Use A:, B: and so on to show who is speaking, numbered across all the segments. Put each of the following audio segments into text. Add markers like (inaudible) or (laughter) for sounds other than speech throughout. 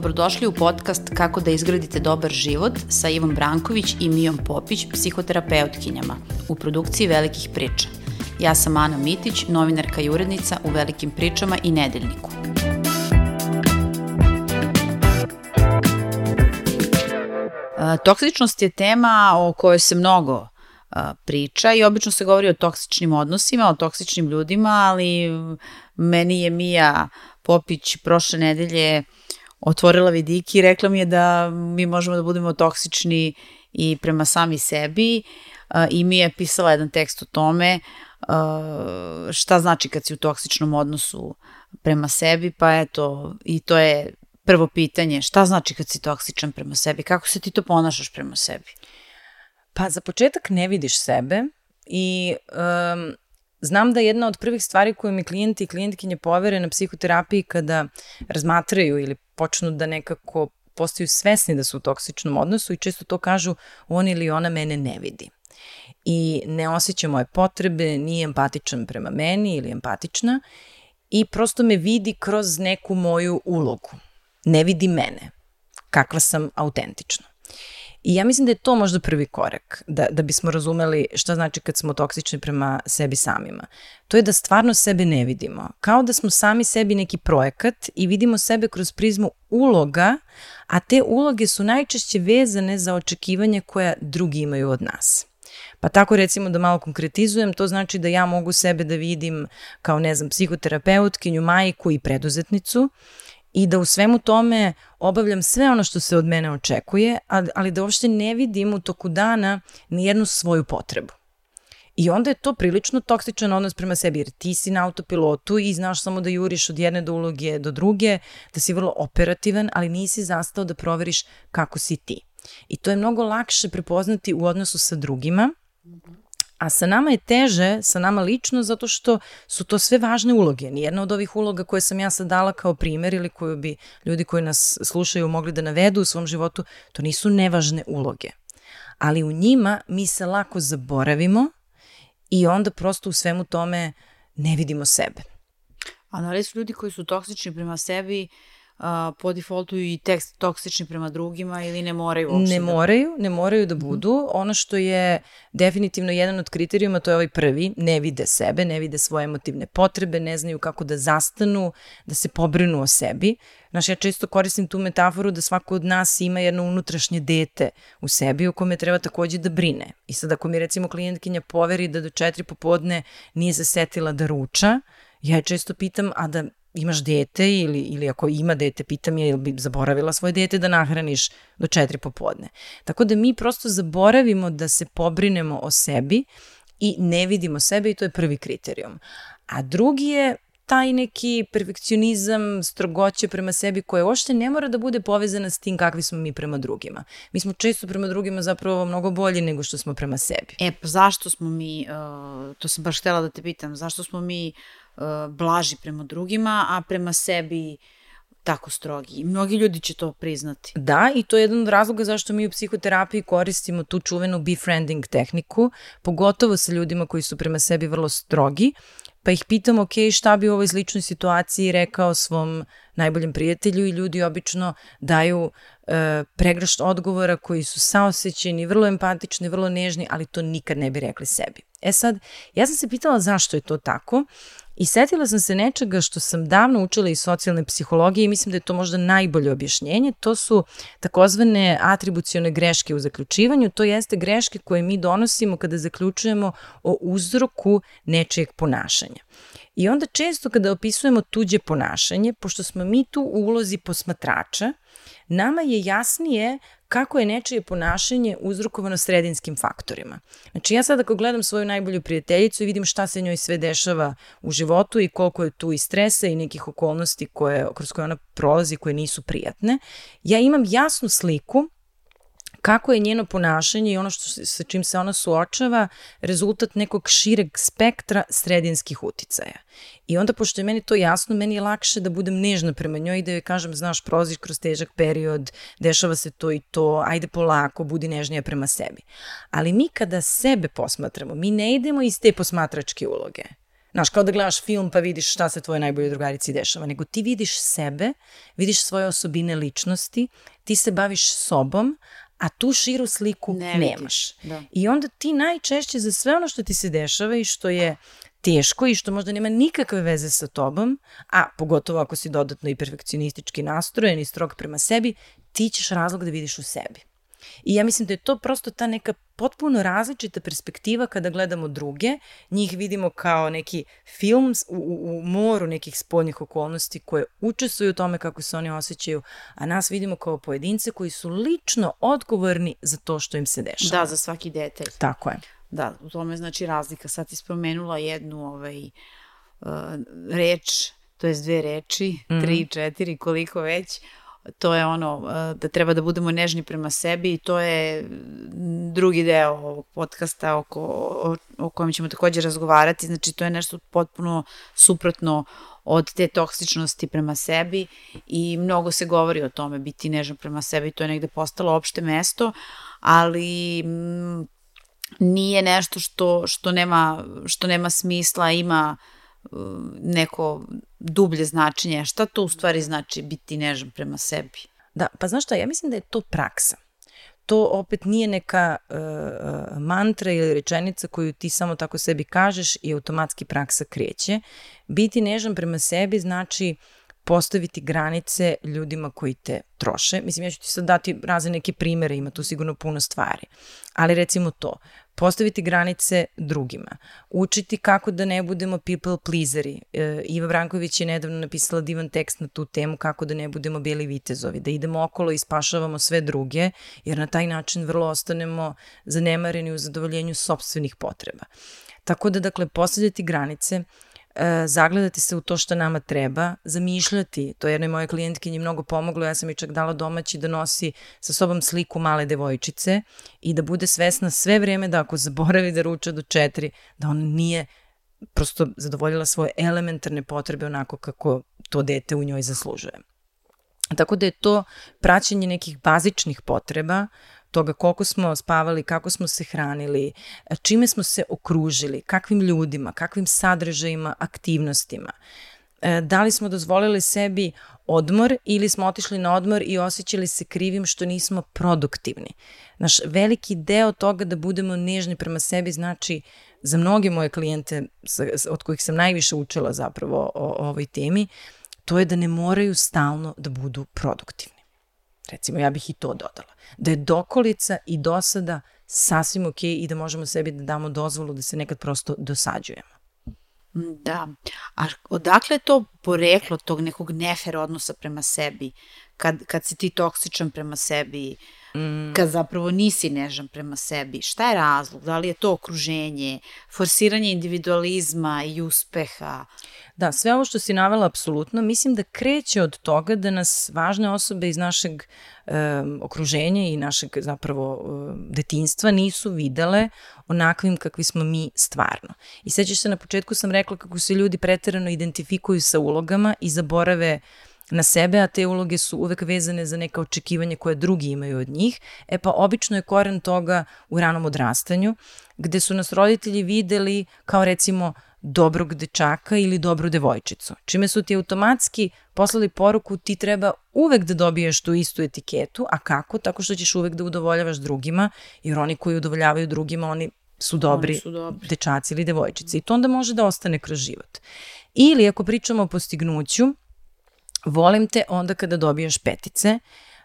A: Dobrodošli u podcast Kako da izgradite dobar život sa Ivom Branković i Mijom Popić, psihoterapeutkinjama, u produkciji Velikih priča. Ja sam Ana Mitić, novinarka i urednica u Velikim pričama i Nedeljniku. Toksičnost je tema o kojoj se mnogo priča i obično se govori o toksičnim odnosima, o toksičnim ljudima, ali meni je Mija Popić prošle nedelje otvorila vidiki i rekla mi je da mi možemo da budemo toksični i prema sami sebi i mi je pisala jedan tekst o tome šta znači kad si u toksičnom odnosu prema sebi, pa eto, i to je prvo pitanje, šta znači kad si toksičan prema sebi, kako se ti to ponašaš prema sebi?
B: Pa za početak ne vidiš sebe i um, znam da jedna od prvih stvari koje mi klijenti i klijentkinje povere na psihoterapiji kada razmatraju ili počnu da nekako postaju svesni da su u toksičnom odnosu i često to kažu on ili ona mene ne vidi i ne osjeća moje potrebe, nije empatičan prema meni ili empatična i prosto me vidi kroz neku moju ulogu. Ne vidi mene, kakva sam autentična. I ja mislim da je to možda prvi korak, da, da bismo razumeli šta znači kad smo toksični prema sebi samima. To je da stvarno sebe ne vidimo. Kao da smo sami sebi neki projekat i vidimo sebe kroz prizmu uloga, a te uloge su najčešće vezane za očekivanje koja drugi imaju od nas. Pa tako recimo da malo konkretizujem, to znači da ja mogu sebe da vidim kao, ne znam, psihoterapeutkinju, majku i preduzetnicu i da u svemu tome obavljam sve ono što se od mene očekuje, ali da uopšte ne vidim u toku dana ni jednu svoju potrebu. I onda je to prilično toksičan odnos prema sebi, jer ti si na autopilotu i znaš samo da juriš od jedne do uloge do druge, da si vrlo operativan, ali nisi zastao da proveriš kako si ti. I to je mnogo lakše prepoznati u odnosu sa drugima, A sa nama je teže, sa nama lično, zato što su to sve važne uloge. Nijedna od ovih uloga koje sam ja sad dala kao primer ili koju bi ljudi koji nas slušaju mogli da navedu u svom životu, to nisu nevažne uloge. Ali u njima mi se lako zaboravimo i onda prosto u svemu tome ne vidimo sebe.
A: A da su ljudi koji su toksični prema sebi uh, a, po defaultu i tekst toksični prema drugima ili ne moraju uopšte?
B: Ne da... moraju, ne moraju da mhm. budu. Mm -hmm. Ono što je definitivno jedan od kriterijuma, to je ovaj prvi, ne vide sebe, ne vide svoje emotivne potrebe, ne znaju kako da zastanu, da se pobrinu o sebi. Znaš, ja često koristim tu metaforu da svako od nas ima jedno unutrašnje dete u sebi u kome treba takođe da brine. I sad ako mi recimo klijentkinja poveri da do četiri popodne nije zasetila da ruča, ja je često pitam, a da imaš dete ili, ili ako ima dete, pitam je ili bi zaboravila svoje dete da nahraniš do četiri popodne. Tako da mi prosto zaboravimo da se pobrinemo o sebi i ne vidimo sebe i to je prvi kriterijum. A drugi je taj neki perfekcionizam, strogoće prema sebi koje ošte ne mora da bude povezana s tim kakvi smo mi prema drugima. Mi smo često prema drugima zapravo mnogo bolji nego što smo prema sebi.
A: E, pa zašto smo mi, uh, to sam baš htela da te pitam, zašto smo mi uh, blaži prema drugima, a prema sebi tako strogi. I mnogi ljudi će to priznati.
B: Da, i to je jedan od razloga zašto mi u psihoterapiji koristimo tu čuvenu befriending tehniku, pogotovo sa ljudima koji su prema sebi vrlo strogi, pa ih pitam, ok, šta bi u ovoj sličnoj situaciji rekao svom najboljem prijatelju i ljudi obično daju e, pregrašt odgovora koji su saosećeni, vrlo empatični, vrlo nežni, ali to nikad ne bi rekli sebi. E sad, ja sam se pitala zašto je to tako I setila sam se nečega što sam davno učila iz socijalne psihologije i mislim da je to možda najbolje objašnjenje. To su takozvane atribucione greške u zaključivanju, to jeste greške koje mi donosimo kada zaključujemo o uzroku nečijeg ponašanja. I onda često kada opisujemo tuđe ponašanje, pošto smo mi tu u ulozi posmatrača, nama je jasnije kako je nečije ponašanje uzrokovano sredinskim faktorima. Znači ja sad ako gledam svoju najbolju prijateljicu i vidim šta se njoj sve dešava u životu i koliko je tu i stresa i nekih okolnosti koje, kroz koje ona prolazi koje nisu prijatne, ja imam jasnu sliku kako je njeno ponašanje i ono što, sa čim se ona suočava rezultat nekog šireg spektra sredinskih uticaja. I onda, pošto je meni to jasno, meni je lakše da budem nežna prema njoj i da joj kažem, znaš, prolaziš kroz težak period, dešava se to i to, ajde polako, budi nežnija prema sebi. Ali mi kada sebe posmatramo, mi ne idemo iz te posmatračke uloge Znaš, kao da gledaš film pa vidiš šta se tvoje najbolje drugarici dešava, nego ti vidiš sebe, vidiš svoje osobine ličnosti, ti se baviš sobom, a tu širu sliku
A: Ne
B: nemaš.
A: da.
B: I onda ti najčešće za sve ono što ti se dešava i što je teško i što možda nema nikakve veze sa tobom, a pogotovo ako si dodatno i perfekcionistički nastrojen i strog prema sebi, ti ćeš razlog da vidiš u sebi. I ja mislim da je to prosto ta neka potpuno različita perspektiva kada gledamo druge. Njih vidimo kao neki film u, u, u moru nekih spoljnih okolnosti koje učestvuju u tome kako se oni osjećaju, a nas vidimo kao pojedince koji su lično odgovorni za to što im se dešava.
A: Da, za svaki detalj.
B: Tako je.
A: Da, u tome znači razlika. Sad ti spomenula jednu ovaj, uh, reč, to je dve reči, mm -hmm. tri, četiri, koliko već, to je ono uh, da treba da budemo nežni prema sebi i to je drugi deo ovog podcasta oko, o, o kojem ćemo takođe razgovarati, znači to je nešto potpuno suprotno od te toksičnosti prema sebi i mnogo se govori o tome biti nežan prema sebi, to je negde postalo opšte mesto, ali mm, nije nešto što, što, nema, što nema smisla, ima uh, neko dublje značenje. Šta to u stvari znači biti nežan prema sebi?
B: Da, pa znaš šta, ja mislim da je to praksa. To opet nije neka uh, mantra ili rečenica koju ti samo tako sebi kažeš i automatski praksa kreće. Biti nežan prema sebi znači postaviti granice ljudima koji te troše. Mislim, ja ću ti sad dati razne neke primere, ima tu sigurno puno stvari. Ali recimo to, postaviti granice drugima, učiti kako da ne budemo people pleaseri. E, Iva Branković je nedavno napisala divan tekst na tu temu kako da ne budemo beli vitezovi, da idemo okolo i spašavamo sve druge, jer na taj način vrlo ostanemo zanemareni u zadovoljenju sobstvenih potreba. Tako da, dakle, postavljati granice, e, zagledati se u to što nama treba, zamišljati, to je jednoj moje klijentkinji mnogo pomoglo, ja sam i čak dala domaći da nosi sa sobom sliku male devojčice i da bude svesna sve vreme da ako zaboravi da ruča do četiri, da ona nije prosto zadovoljila svoje elementarne potrebe onako kako to dete u njoj zaslužuje. Tako da je to praćenje nekih bazičnih potreba, toga koliko smo spavali, kako smo se hranili, čime smo se okružili, kakvim ljudima, kakvim sadržajima, aktivnostima. E, da li smo dozvolili sebi odmor ili smo otišli na odmor i osjećali se krivim što nismo produktivni. Naš veliki deo toga da budemo nežni prema sebi znači za mnoge moje klijente od kojih sam najviše učila zapravo o, o ovoj temi, to je da ne moraju stalno da budu produktivni. Recimo, ja bih i to dodala. Da je dokolica i dosada sasvim ok i da možemo sebi da damo dozvolu da se nekad prosto dosađujemo.
A: Da. A odakle je to poreklo tog nekog nefer odnosa prema sebi? Kad, kad si ti toksičan prema sebi, mm. kad zapravo nisi nežan prema sebi, šta je razlog? Da li je to okruženje, forsiranje individualizma i uspeha?
B: Da, sve ovo što si navela apsolutno, mislim da kreće od toga da nas važne osobe iz našeg um, okruženja i našeg zapravo um, detinstva nisu videle onakvim kakvi smo mi stvarno. I sećaš se, na početku sam rekla kako se ljudi preterano identifikuju sa ulogama i zaborave na sebe, a te uloge su uvek vezane za neka očekivanja koje drugi imaju od njih. E pa obično je koren toga u ranom odrastanju, gde su nas roditelji videli kao recimo dobrog dečaka ili dobru devojčicu, čime su ti automatski poslali poruku ti treba uvek da dobiješ tu istu etiketu, a kako? Tako što ćeš uvek da udovoljavaš drugima, jer oni koji udovoljavaju drugima, oni su dobri,
A: Oni su dobri.
B: dečaci ili devojčice i to onda može da ostane kroz život. Ili ako pričamo o postignuću, volim te onda kada dobijaš petice,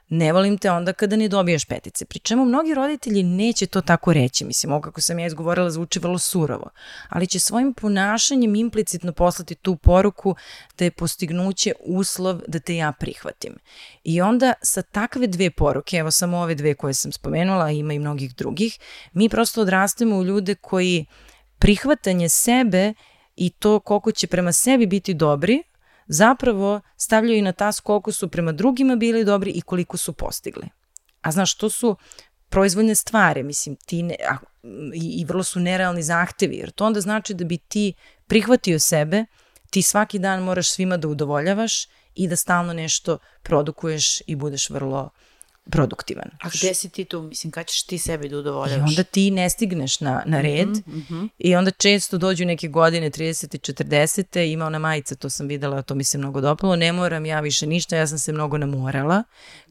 B: ne volim te onda kada ne dobijaš petice. Pri čemu mnogi roditelji neće to tako reći. Mislim, ovo kako sam ja izgovorila zvuči vrlo surovo. Ali će svojim ponašanjem implicitno poslati tu poruku da je postignuće uslov da te ja prihvatim. I onda sa takve dve poruke, evo samo ove dve koje sam spomenula, ima i mnogih drugih, mi prosto odrastemo u ljude koji prihvatanje sebe i to koliko će prema sebi biti dobri, zapravo stavljaju i na tas koliko su prema drugima bili dobri i koliko su postigli. A znaš, to su proizvoljne stvari, mislim, ti ne, a, i, i vrlo su nerealni zahtevi, jer to onda znači da bi ti prihvatio sebe, ti svaki dan moraš svima da udovoljavaš i da stalno nešto produkuješ i budeš vrlo produktivan.
A: A gde si ti tu? Mislim, kad ćeš ti sebi da
B: I
A: udovoljavaš?
B: onda ti ne stigneš na, na red mm -hmm. i onda često dođu neke godine 30. i 40. ima ona majica, to sam videla, to mi se mnogo dopalo, ne moram ja više ništa, ja sam se mnogo namorala.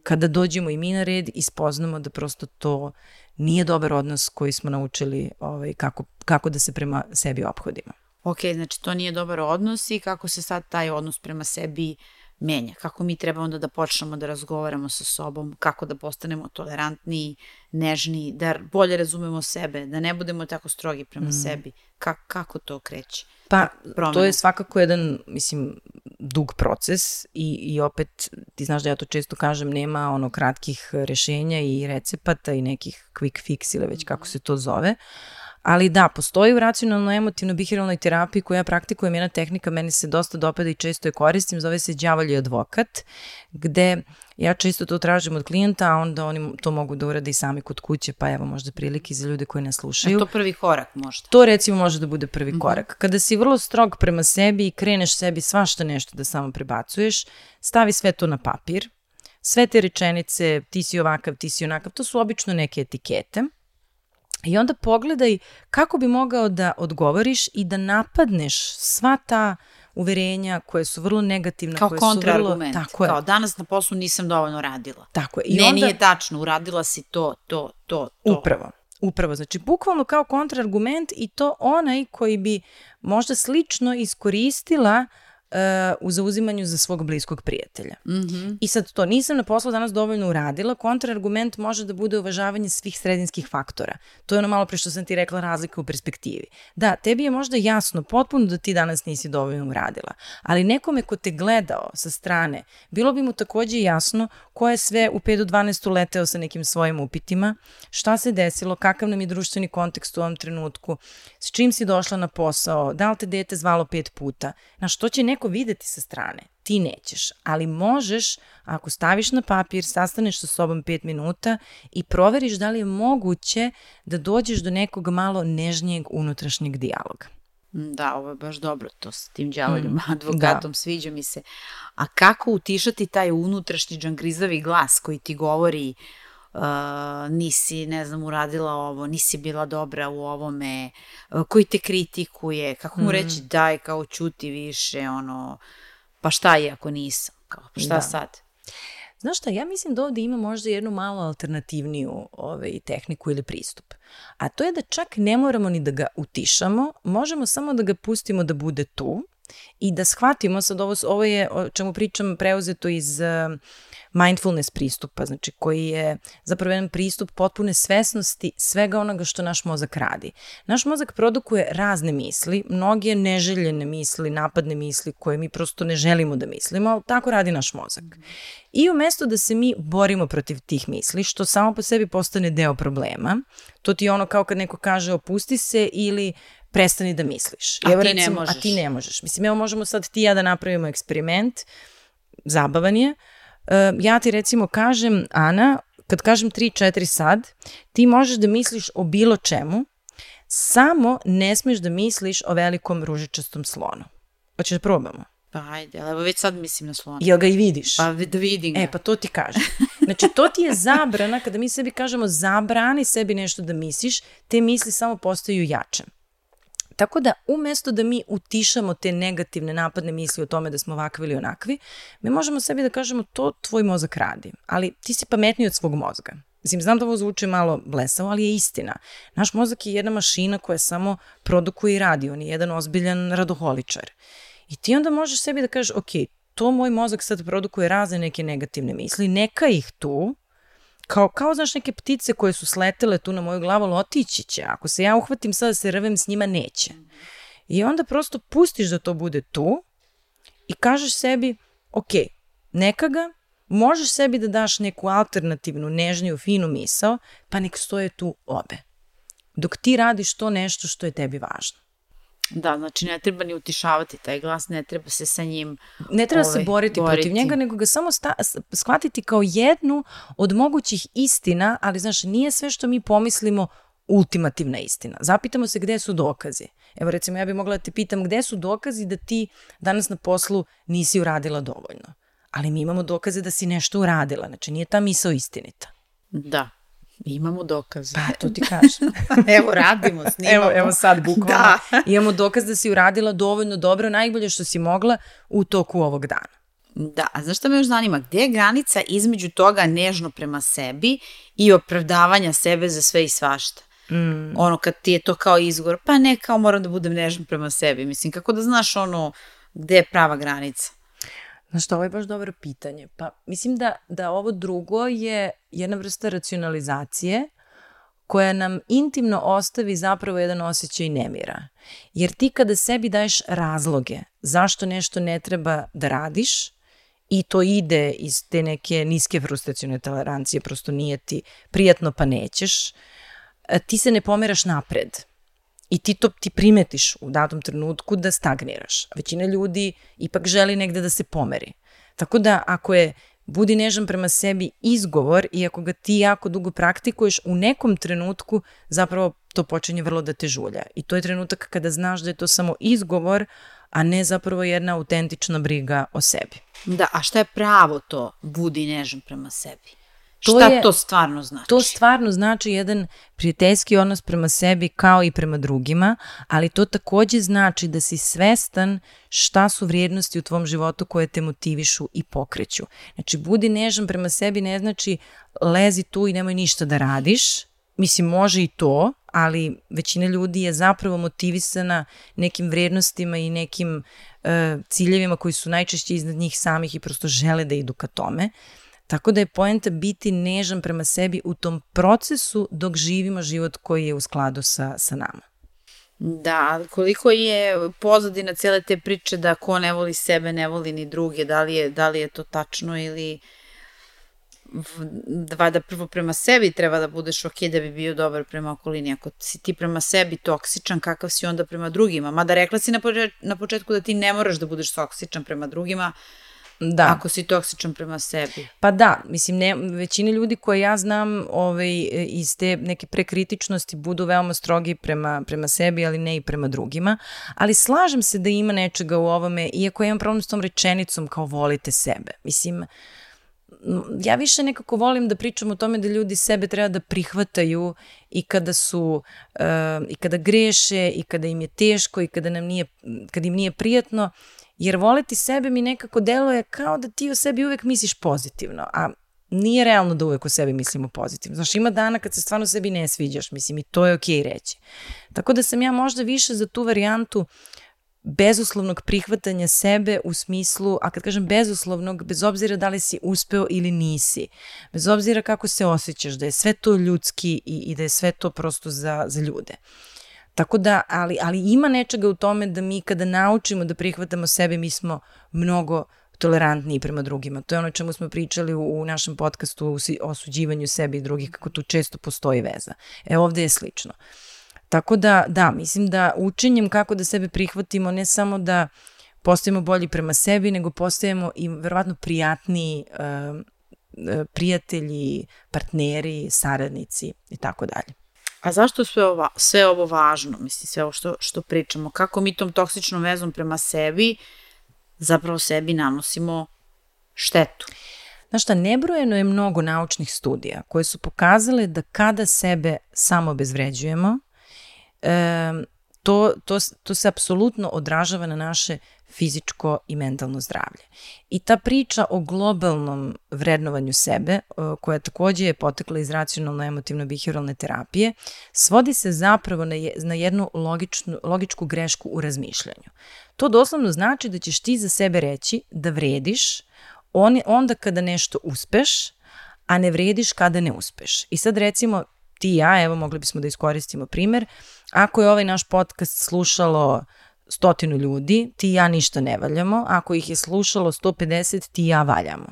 B: Kada dođemo i mi na red i spoznamo da prosto to nije dobar odnos koji smo naučili ovaj, kako, kako da se prema sebi ophodimo.
A: Ok, znači to nije dobar odnos i kako se sad taj odnos prema sebi menja, kako mi treba onda da počnemo da razgovaramo sa sobom, kako da postanemo tolerantniji, nežniji, da bolje razumemo sebe, da ne budemo tako strogi prema mm. sebi. Ka kako to kreće?
B: Pa, Promena. to je svakako jedan, mislim, dug proces i, i opet, ti znaš da ja to često kažem, nema ono kratkih rešenja i recepata i nekih quick fix ili već kako se to zove, Ali da, postoji u racionalno-emotivno-bihiralnoj terapiji koju ja praktikujem jedna tehnika, meni se dosta dopada i često je koristim, zove se đavolji advokat, gde ja često to tražim od klijenta, a onda oni to mogu da urade i sami kod kuće, pa evo možda prilike za ljude koji nas slušaju.
A: Je to prvi korak možda?
B: To recimo može da bude prvi mm -hmm. korak. Kada si vrlo strog prema sebi i kreneš sebi svašta nešto da samo prebacuješ, stavi sve to na papir, sve te rečenice, ti si ovakav, ti si onakav, to su obično neke etikete I onda pogledaj kako bi mogao da odgovoriš i da napadneš sva ta uverenja koje su vrlo negativne.
A: Kao
B: koje vrlo, tako je.
A: Kao danas na poslu nisam dovoljno radila.
B: Tako je.
A: I ne, onda, nije tačno, uradila si to, to, to,
B: to. Upravo. Upravo, znači bukvalno kao kontraargument i to onaj koji bi možda slično iskoristila uh, u zauzimanju za svog bliskog prijatelja. Mm -hmm. I sad to, nisam na poslu danas dovoljno uradila, kontrargument može da bude uvažavanje svih sredinskih faktora. To je ono malo pre što sam ti rekla razlika u perspektivi. Da, tebi je možda jasno potpuno da ti danas nisi dovoljno uradila, ali nekome ko te gledao sa strane, bilo bi mu takođe jasno ko je sve u 5 do 12 leteo sa nekim svojim upitima, šta se desilo, kakav nam je društveni kontekst u ovom trenutku, s čim si došla na posao, da li te dete zvalo pet puta, na što će neko videti sa strane. Ti nećeš, ali možeš ako staviš na papir, sastaneš sa sobom 5 minuta i proveriš da li je moguće da dođeš do nekog malo nežnijeg unutrašnjeg dijaloga.
A: Da, ovo je baš dobro, to s tim djavoljom mm, (laughs) advokatom, da. sviđa mi se. A kako utišati taj unutrašnji džangrizavi glas koji ti govori uh, nisi, ne znam, uradila ovo, nisi bila dobra u ovome, uh, koji te kritikuje, kako mu mm. reći daj, kao čuti više, ono, pa šta je ako nisam, kao, pa šta da. sad?
B: Znaš šta, ja mislim da ovde ima možda jednu malo alternativniju ovaj, tehniku ili pristup. A to je da čak ne moramo ni da ga utišamo, možemo samo da ga pustimo da bude tu i da shvatimo, sad ovo, ovo je o čemu pričam preuzeto iz uh, mindfulness pristupa, znači koji je zapravo jedan pristup potpune svesnosti svega onoga što naš mozak radi. Naš mozak produkuje razne misli, mnoge neželjene misli, napadne misli koje mi prosto ne želimo da mislimo, ali tako radi naš mozak. I umesto da se mi borimo protiv tih misli, što samo po sebi postane deo problema, to ti je ono kao kad neko kaže opusti se ili prestani da misliš.
A: A evo, ti recimo, ne možeš.
B: A ti ne možeš. Mislim, evo možemo sad ti ja da napravimo eksperiment, zabavan je, ja ti recimo kažem, Ana, kad kažem 3-4 sad, ti možeš da misliš o bilo čemu, samo ne smeš da misliš o velikom ružičastom slonu. Hoćeš da probamo?
A: Pa ajde, evo već sad mislim na slona.
B: Jel ga i vidiš?
A: Pa da vidim ga.
B: E, pa to ti kažem. Znači, to ti je zabrana, kada mi sebi kažemo zabrani sebi nešto da misliš, te misli samo postaju jače. Tako da umesto da mi utišamo te negativne napadne misli o tome da smo ovakvi ili onakvi, mi možemo sebi da kažemo to tvoj mozak radi, ali ti si pametniji od svog mozga. Mislim, znam da ovo zvuči malo blesavo, ali je istina. Naš mozak je jedna mašina koja samo produkuje i radi, on je jedan ozbiljan radoholičar. I ti onda možeš sebi da kažeš, ok, to moj mozak sad produkuje razne neke negativne misli, neka ih tu, kao, kao znaš neke ptice koje su sletele tu na moju glavu, ali otići će. Ako se ja uhvatim sada da se rvem s njima, neće. I onda prosto pustiš da to bude tu i kažeš sebi, ok, neka ga, možeš sebi da daš neku alternativnu, nežniju, finu misao, pa nek stoje tu obe. Dok ti radiš to nešto što je tebi važno.
A: Da, znači ne treba ni utišavati taj glas, ne treba se sa njim
B: Ne treba ovaj, se boriti, boriti protiv njega, nego ga samo sta, shvatiti kao jednu od mogućih istina, ali znaš, nije sve što mi pomislimo ultimativna istina. Zapitamo se gde su dokazi. Evo recimo ja bih mogla da te pitam gde su dokazi da ti danas na poslu nisi uradila dovoljno. ali mi imamo dokaze da si nešto uradila. Znači, nije ta misao istinita.
A: Da, imamo dokaze.
B: Pa, to ti kažem. (laughs)
A: evo, radimo, snimamo.
B: Evo, evo sad, bukvalno. Da. imamo dokaz da si uradila dovoljno dobro, najbolje što si mogla u toku ovog dana.
A: Da, a znaš šta me još zanima? Gde je granica između toga nežno prema sebi i opravdavanja sebe za sve i svašta? Mm. Ono kad ti je to kao izgovor, pa ne kao moram da budem nežan prema sebi. Mislim, kako da znaš ono gde je prava granica?
B: Znaš što, ovo je baš dobro pitanje. Pa mislim da, da ovo drugo je jedna vrsta racionalizacije koja nam intimno ostavi zapravo jedan osjećaj nemira. Jer ti kada sebi daješ razloge zašto nešto ne treba da radiš, i to ide iz te neke niske frustracijone tolerancije, prosto nije ti prijatno pa nećeš, e, ti se ne pomeraš napred. I ti to ti primetiš u datom trenutku da stagniraš. Većina ljudi ipak želi negde da se pomeri. Tako da ako je budi nežan prema sebi izgovor i ako ga ti jako dugo praktikuješ, u nekom trenutku zapravo to počinje vrlo da te žulja. I to je trenutak kada znaš da je to samo izgovor, a ne zapravo jedna autentična briga o sebi.
A: Da, a šta je pravo to budi nežan prema sebi? To šta je, to stvarno znači?
B: To stvarno znači jedan prijateljski odnos prema sebi kao i prema drugima, ali to takođe znači da si svestan šta su vrijednosti u tvom životu koje te motivišu i pokreću. Znači, budi nežan prema sebi ne znači lezi tu i nemoj ništa da radiš, Mislim, može i to, ali većina ljudi je zapravo motivisana nekim vrednostima i nekim uh, ciljevima koji su najčešće iznad njih samih i prosto žele da idu ka tome. Tako da je poenta biti nežan prema sebi u tom procesu dok živimo život koji je u skladu sa, sa nama.
A: Da, koliko je pozadina cele te priče da ko ne voli sebe, ne voli ni druge, da li je, da li je to tačno ili da prvo prema sebi treba da budeš ok da bi bio dobar prema okolini. Ako si ti prema sebi toksičan, kakav si onda prema drugima? Mada rekla si na početku da ti ne moraš da budeš toksičan prema drugima, Da. Ako si toksičan prema sebi.
B: Pa da, mislim, ne, većina ljudi koje ja znam ovaj, iz te neke prekritičnosti budu veoma strogi prema, prema sebi, ali ne i prema drugima. Ali slažem se da ima nečega u ovome, iako ja imam problem s tom rečenicom kao volite sebe. Mislim, ja više nekako volim da pričam o tome da ljudi sebe treba da prihvataju i kada su uh, i kada greše i kada im je teško i kada nam nije kada im nije prijatno jer voleti sebe mi nekako deluje kao da ti o sebi uvek misliš pozitivno a nije realno da uvek o sebi mislimo pozitivno. Znaš, ima dana kad se stvarno sebi ne sviđaš, mislim, i to je okej okay reći. Tako da sam ja možda više za tu varijantu uh, bezuslovnog prihvatanja sebe u smislu, a kad kažem bezuslovnog, bez obzira da li si uspeo ili nisi, bez obzira kako se osjećaš, da je sve to ljudski i, i da je sve to prosto za, za ljude. Tako da, ali, ali ima nečega u tome da mi kada naučimo da prihvatamo sebe, mi smo mnogo tolerantniji prema drugima. To je ono čemu smo pričali u, u našem podcastu o osuđivanju sebe i drugih, kako tu često postoji veza. E ovde je slično. Tako da, da, mislim da učenjem kako da sebe prihvatimo, ne samo da postajemo bolji prema sebi, nego postajemo i verovatno prijatniji uh, prijatelji, partneri, saradnici i tako dalje.
A: A zašto sve, ovo, sve ovo važno, mislim, sve ovo što, što pričamo? Kako mi tom toksičnom vezom prema sebi zapravo sebi nanosimo štetu?
B: Znaš šta, nebrojeno je mnogo naučnih studija koje su pokazale da kada sebe samo bezvređujemo, e, to, to, to se apsolutno odražava na naše fizičko i mentalno zdravlje. I ta priča o globalnom vrednovanju sebe, koja takođe je potekla iz racionalno-emotivno-behavioralne terapije, svodi se zapravo na, na jednu logičnu, logičku grešku u razmišljanju. To doslovno znači da ćeš ti za sebe reći da vrediš on, onda kada nešto uspeš, a ne vrediš kada ne uspeš. I sad recimo ti i ja, evo mogli bismo da iskoristimo primer, ako je ovaj naš podcast slušalo stotinu ljudi, ti i ja ništa ne valjamo, ako ih je slušalo 150, ti i ja valjamo.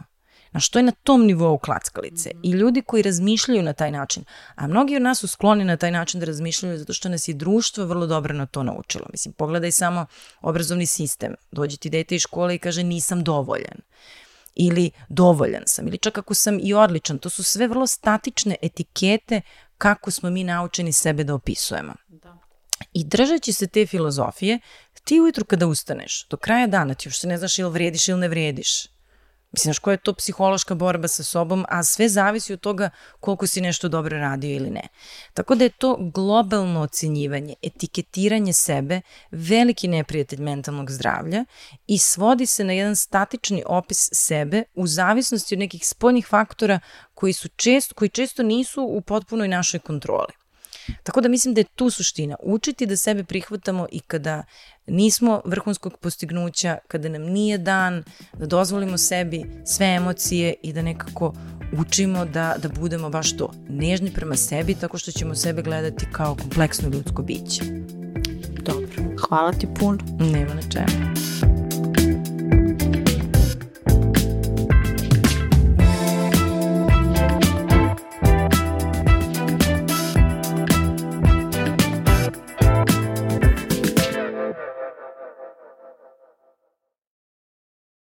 B: Na što je na tom nivou klackalice. I ljudi koji razmišljaju na taj način, a mnogi od nas su skloni na taj način da razmišljaju zato što nas je društvo vrlo dobro na to naučilo. Mislim, pogledaj samo obrazovni sistem. Dođe ti dete iz škole i kaže nisam dovoljan ili dovoljan sam ili čak ako sam i odličan. To su sve vrlo statične etikete kako smo mi naučeni sebe da opisujemo. Da. I držeći se te filozofije, ti ujutru kada ustaneš, do kraja dana ti uopšte ne znaš ili vrediš ili ne vrediš. Mislim, znaš, koja je to psihološka borba sa sobom, a sve zavisi od toga koliko si nešto dobro radio ili ne. Tako da je to globalno ocenjivanje, etiketiranje sebe, veliki neprijatelj mentalnog zdravlja i svodi se na jedan statični opis sebe u zavisnosti od nekih spoljnih faktora koji, su često, koji često nisu u potpunoj našoj kontroli. Tako da mislim da je tu suština. Učiti da sebe prihvatamo i kada nismo vrhunskog postignuća, kada nam nije dan, da dozvolimo sebi sve emocije i da nekako učimo da, da budemo baš to, nežni prema sebi tako što ćemo sebe gledati kao kompleksno ljudsko biće.
A: Dobro, hvala ti puno.
B: Nema na čemu.